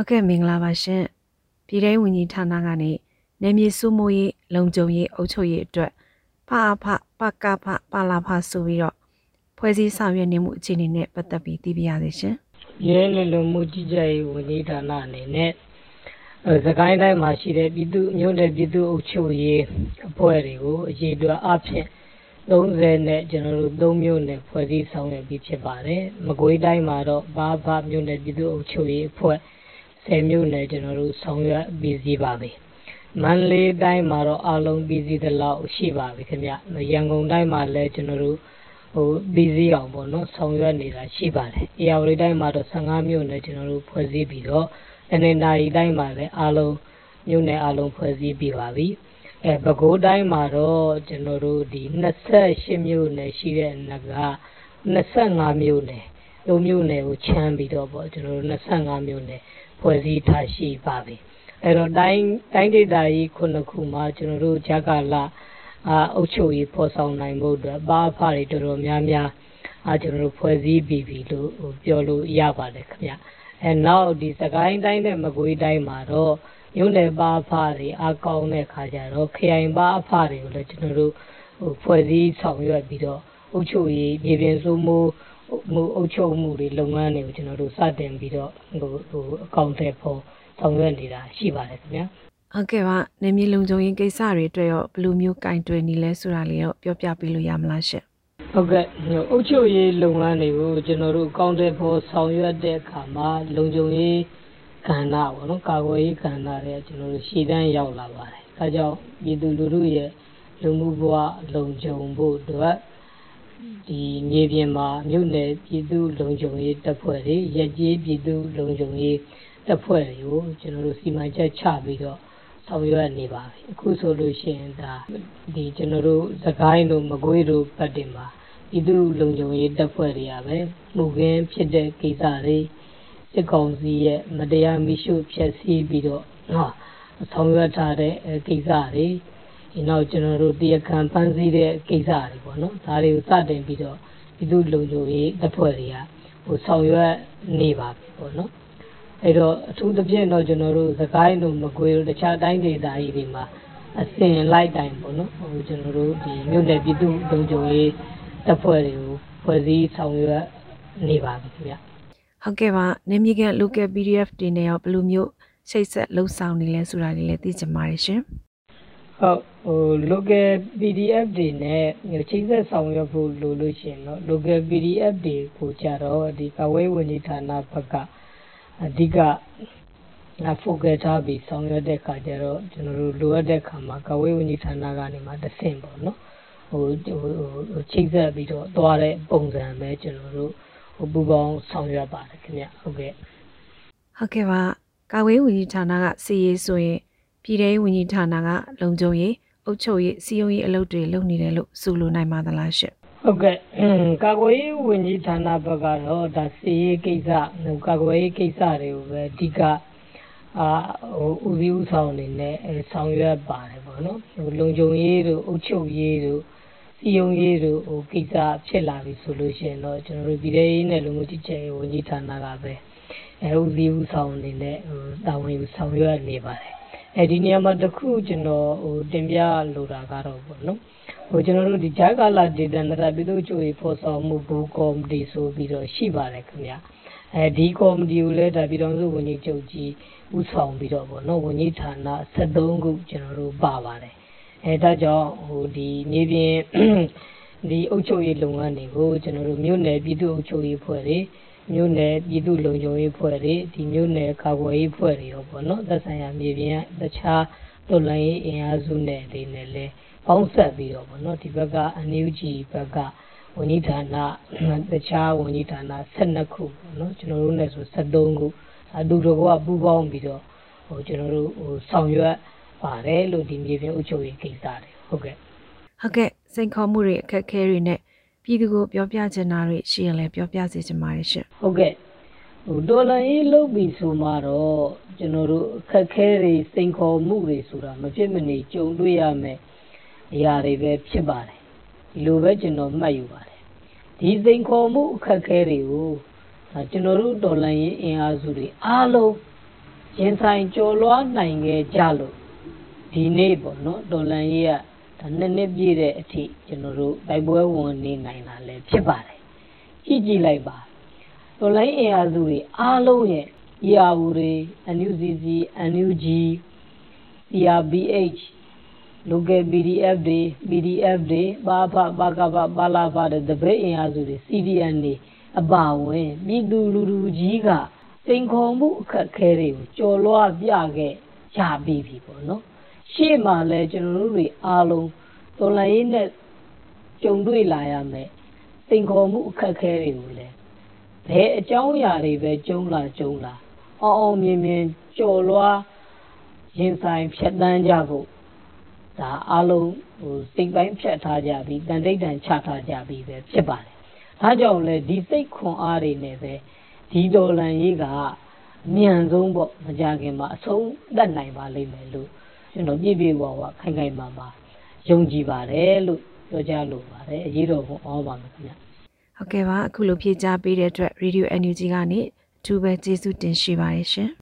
ဟုတ်ကဲ့မင်္ဂလာပါရှင်ပြည်ထောင်ဝန်ကြီးဌာနကနေနယ်မြေစုမှုရေးလုံခြုံရေးအုပ်ချုပ်ရေးအတွက်ဖအဖပကဖပါလာဖဆိုပြီးတော့ဖွဲ့စည်းဆောင်ရွက်နေမှုအခြေအနေနဲ့ပတ်သက်ပြီးသိပြရသေးရှင်ရဲလုံလုံမှုကြီးကြပ်ရေးဝန်ကြီးဌာနအနေနဲ့အဲစကိုင်းတိုင်းမှာရှိတဲ့ပြည်သူမြို့နယ်ပြည်သူ့အုပ်ချုပ်ရေးအဖွဲ့တွေကိုအရေးအတွက်အဖြစ်30နဲ့ကျွန်တော်တို့3မြို့နယ်ဖွဲ့စည်းဆောင်ရွက်ပြီးဖြစ်ပါတယ်။မကွေးတိုင်းမှာတော့ဘာဘာမြို့နယ်ပြည်သူ့အုပ်ချုပ်ရေးအဖွဲ့ 10မြို့နယ်ကျွန်တော်တို့ဆောင်ရွက်ပြီးစီးပါပြီ။မန္တလေးတိုင်းမှာတော့အလုံးပြီးစီးသလောက်ရှိပါပြီခင်ဗျ။ရန်ကုန်တိုင်းမှာလည်းကျွန်တော်တို့ဟိုပြီးစီးအောင်ပေါ့နော်ဆောင်ရွက်နေတာရှိပါတယ်။အေရဝတီတိုင်းမှာတော့15မြို့နယ်ကျွန်တော်တို့ဖွဲ့စည်းပြီးတော့အနေနာရီတိုင်းမှာလည်းအလုံးမြို့နယ်အလုံးဖွဲ့စည်းပြီးပါပြီ။အဲပဲခူးတိုင်းမှာတော့ကျွန်တော်တို့ဒီ28မြို့နယ်ရှိတဲ့နက25မြို့နယ် တို့မြို့နယ်ကိုချမ်းပြီးတော့ပေါ့ကျွန်တော်တို့25မြို့နယ်ဖွဲ့စည်းထားရှိပါပြီအဲ့တော့တိုင်းတိုင်းဒေသကြီးခုနှစ်ခုမှာကျွန်တော်တို့ဂျာကာလာအာအုပ်ချုပ်ရေးဖော်ဆောင်နိုင်ဖို့အတွက်ပါအဖတွေတော်တော်များများအာကျွန်တော်တို့ဖွဲ့စည်းပြီးပြီလို့ပြောလို့ရပါတယ်ခင်ဗျအဲနောက်ဒီစကိုင်းတိုင်းနဲ့မကွေးတိုင်းမှာတော့မြို့နယ်ပါအဖတွေအကောင်းတဲ့ခါကျတော့ခရိုင်ပါအဖတွေကိုလည်းကျွန်တော်တို့ဟိုဖွဲ့စည်းဆောင်ရွက်ပြီးတော့အုပ်ချုပ်ရေးမြေပြင်စိုးမိုး မှုအုပ်ချုပ်မှုတွေလုပ်ငန်းတွေကိုကျွန်တော်တို့စတင်ပြီးတော့ဟိုဟိုအကောင့်တွေပေါ်ဆောင်ရွက်နေတာရှိပါတယ်ခင်ဗျာဟုတ်ကဲ့ပါနေမြေလုံခြုံရေးကိစ္စတွေအတွက်ရောဘယ်လိုမျိုးကင်တွယ်နေလဲဆိုတာလေးတော့ပြောပြပေးလို့ရမလားရှင်ဟုတ်ကဲ့အုပ်ချုပ်ရေးလုပ်ငန်းတွေကိုကျွန်တော်တို့အကောင့်တွေပေါ်ဆောင်ရွက်တဲ့အခါမှာလုံခြုံရေးကဏ္ဍပေါ့နော်ကာကွယ်ရေးကဏ္ဍတွေကျွန်တော်တို့ရှေ့တန်းရောက်လာပါတယ်အဲကြောင့်ပြည်သူလူထုရဲ့လူမှုဘဝလုံခြုံဖို့အတွက် ဒီမြေပြင်မှာမြို့နယ်ပြည်သူလုံခြုံရေးတပ်ဖွဲ့တွေရက်ကြီးပြည်သူလုံခြုံရေးတပ်ဖွဲ့တွေကိုကျွန်တော်တို့စီမံချက်ချပြီးတော့ဆောင်ရွက်နေပါပြီအခုဆိုလို့ရှိရင်ဒါဒီကျွန်တော်တို့သခိုင်းတို့မကွေးတို့ဘက်တင်မှာပြည်သူလုံခြုံရေးတပ်ဖွဲ့တွေကပဲမှုခင်းဖြစ်တဲ့ကိစ္စတွေစစ်ကောင်စီရဲ့မတရားမိရှုဖျက်ဆီးပြီးတော့ဟာဆောင်ရွက်ထားတဲ့ကိစ္စတွေ ဒီနောက်ကျွန်တော်တို့တရားခံဖန်ဆီးတဲ့ကိစ္စတွေပေါ့နော်ဒါတွေကိုစတင်ပြီးတော့ပြည်သူ့လုံခြုံရေးတပ်ဖွဲ့တွေကဟိုဆောင်ရွက်နေပါပြီပေါ့နော်အဲ့တော့အထူးသဖြင့်တော့ကျွန်တော်တို့သခိုင်းတို့မကွေးတို့တခြားတိုင်းဒေသကြီးတွေမှာအစဉ်လိုက်တိုင်းပေါ့နော်ဟိုကျွန်တော်တို့ဒီမြို့နယ်ပြည်သူ့လုံခြုံရေးတပ်ဖွဲ့တွေကိုဖွဲ့စည်းဆောင်ရွက်နေပါပြီခင်ဗျဟုတ်ကဲ့ပါနေမြေက local PDF တွေနဲ့ရောဘယ်လိုမျိုးစိတ်ဆက်လှုပ်ဆောင်နေလဲဆိုတာလေးလည်းသိချင်ပါတယ်ရှင် ဟုတ်ဟို local PDF တွေနဲ့ချိန်ဆက်ဆောင်ရွက်ဖို့လိုလို့ရှိရင်တော့ local PDF တွေကိုကြတော့ဒီကဝေးဝန်ကြီးဌာနဘက်ကအဓိက focus ထားပြီးဆောင်ရွက်တဲ့ခါကျတော့ကျွန်တော်တို့လိုအပ်တဲ့ခါမှာကဝေးဝန်ကြီးဌာနကနေမှတဆင့်ပေါ့နော်ဟိုဟိုချိန်ဆက်ပြီးတော့သွားတဲ့ပုံစံပဲကျွန်တော်တို့ဟိုပူပေါင်းဆောင်ရွက်ပါတယ်ခင်ဗျဟုတ်ကဲ့ဟုတ်ကဲ့ပါကာဝေးဝန်ကြီးဌာနကစီရေးဆိုရင် ပြည်ထောင်ဝန်ကြီးဌာနကလုံခြုံရေးအုပ်ချုပ်ရေးစီယုံရေးအလုပ်တွေလုပ်နေတယ်လို့ဆိုလိုနိုင်ပါသလားရှင့်ဟုတ်ကဲ့ကာကွယ်ရေးဝန်ကြီးဌာနဘက်ကတော့ဒါစီရေးကိစ္စကာကွယ်ရေးကိစ္စတွေကိုပဲအဓိကအာဟိုဦးစီးဦးဆောင်နေနဲ့ဆောင်ရွက်ပါတယ်ပေါ့နော်ဟိုလုံခြုံရေးတို့အုပ်ချုပ်ရေးတို့စီယုံရေးတို့ဟိုကိစ္စဖြစ်လာပြီဆိုလို့ရှိရင်တော့ကျွန်တော်တို့ပြည်ထောင်ရေးနဲ့လူမှုကြီးကြပ်ရေးဝန်ကြီးဌာနကပဲအဲဦးစီးဦးဆောင်နေနဲ့ဟိုတာဝန်ယူဆောင်ရွက်နေပါတယ် အဲဒီနေရာမှာတခုကျွန်တော်ဟိုတင်ပြလိုတာကတော့ပေါ့နော်ဟိုကျွန်တော်တို့ဒီဂျာကာလာဒေတာနရပြည်သူ့ချုပ်ရေးဖော်ဆောင်မှုဘူကော်မတီဆိုပြီးတော့ရှိပါတယ်ခင်ဗျအဲဒီကော်မတီကိုလည်းဒါပြည်တော်စုဝန်ကြီးချုပ်ကြီးဥဆောင်ပြီးတော့ပေါ့နော်ဝန်ကြီးဌာန73ခုကျွန်တော်တို့ပါပါတယ်အဲဒါကြောင့်ဟိုဒီမြေပြင်ဒီအုပ်ချုပ်ရေးလုပ်ငန်းတွေကိုကျွန်တော်တို့မြို့နယ်ပြည်သူ့အုပ်ချုပ်ရေးဖွဲ့တွေ မြို့နယ်ပြည်သူ့လုံခြုံရေးဖွဲ့တွေဒီမြို့နယ်ကာကွယ်ရေးဖွဲ့တွေရောပေါ့နော်သက်ဆိုင်ရာမြေပြင်ကတခြားတော်လှန်ရေးအင်အားစုနဲ့တွေနဲ့လည်းပေါင်းဆက်ပြီးတော့ပေါ့နော်ဒီဘက်ကအန်ယူဂျီဘက်ကဝန်ကြီးဌာနတခြားဝန်ကြီးဌာန12ခုပေါ့နော်ကျွန်တော်တို့လည်းဆို73ခုအတူတကွပူးပေါင်းပြီးတော့ဟိုကျွန်တော်တို့ဟိုဆောင်ရွက်ပါတယ်လို့ဒီမြေပြင်အုပ်ချုပ်ရေးကိစ္စတွေဟုတ်ကဲ့ဟုတ်ကဲ့စိန်ခေါ်မှုတွေအခက်အခဲတွေနဲ့ ပြည်သူကိုပြောပြချင်တာတွေရှိရင်လည်းပြောပြစေချင်ပါတယ်ရှင်ဟုတ်ကဲ့ဟိုဒေါ်လာရေးလုပ်ပြီးဆိုမှတော့ကျွန်တော်တို့အခက်ခဲတွေစိန်ခေါ်မှုတွေဆိုတာမဖြစ်မနေကြုံတွေ့ရမယ်အရာတွေပဲဖြစ်ပါတယ်ဒီလိုပဲကျွန်တော်မှတ်ယူပါတယ်ဒီစိန်ခေါ်မှုအခက်ခဲတွေကိုကျွန်တော်တို့ဒေါ်လာရေးအင်အားစုတွေအားလုံးရင်ဆိုင်ကြော်လွှားနိုင်ခဲ့ကြလို့ဒီနေ့ပေါ့နော်ဒေါ်လန်ရေးက ဒါနှစ်နှစ်ပြည့်တဲ့အထိကျွန်တော်တို့တိုက်ပွဲဝင်နေနိုင်တာလည်းဖြစ်ပါတယ်ကြည့်ကြည့်လိုက်ပါဒေါ်လန်အင်အားစုတွေအားလုံးရဲ့ EAU တွေ NUCC NUG CRBH local PDF တွေ PDF တွေပါဖပါကပါပါလာပါတဲ့တပည့်အင်အားစုတွေ CDN တွေအပါဝင်ပြည်သူလူထုကြီးကစိန်ခေါ်မှုအခက်ခဲတွေကိုကြော်လွှားပြခဲ့ကြပြီးပြီပေါ့နော် ရှေ့မှာလဲကျွန်တော်တို့တွေအားလုံးတော်လိုင်းနဲ့ကြုံတွေ့လာရမယ်စိန်ခေါ်မှုအခက်ခဲတွေကိုလဲဘယ်အကြောင်းအရာတွေပဲကြုံလာကြုံလာအောင်အောင်မြင်မြင်ကြော်လွှားရင်ဆိုင်ဖြတ်တန်းကြဖို့ဒါအားလုံးဟိုစိတ်ပိုင်းဖြတ်ထားကြပြီးတန်တိတ်တန်ချထားကြပြီးပဲဖြစ်ပါတယ်။ဒါကြောင့်လဲဒီစိတ်ခွန်အားတွေနဲ့ပဲဒီဒေါ်လန်ရေးကမြန်ဆုံးပေါ့မကြခင်မှာအဆုံးသတ်နိုင်ပါလိမ့်မယ်လို့ ကျွန်တော်ပြည့်ပြည့်ဝဝခိုင်ခိုင်မာမာယုံကြည်ပါတယ်လို့ပြောကြလို့ပါတယ်အရေးတော်ပုံအောပါမယ်ခင်ဗျ။ဟုတ်ကဲ့ပါအခုလိုဖြေကြားပေးတဲ့အတွက် Radio NUG ကနေအထူးပဲကျေးဇူးတင်ရှိပါတယ်ရှင်။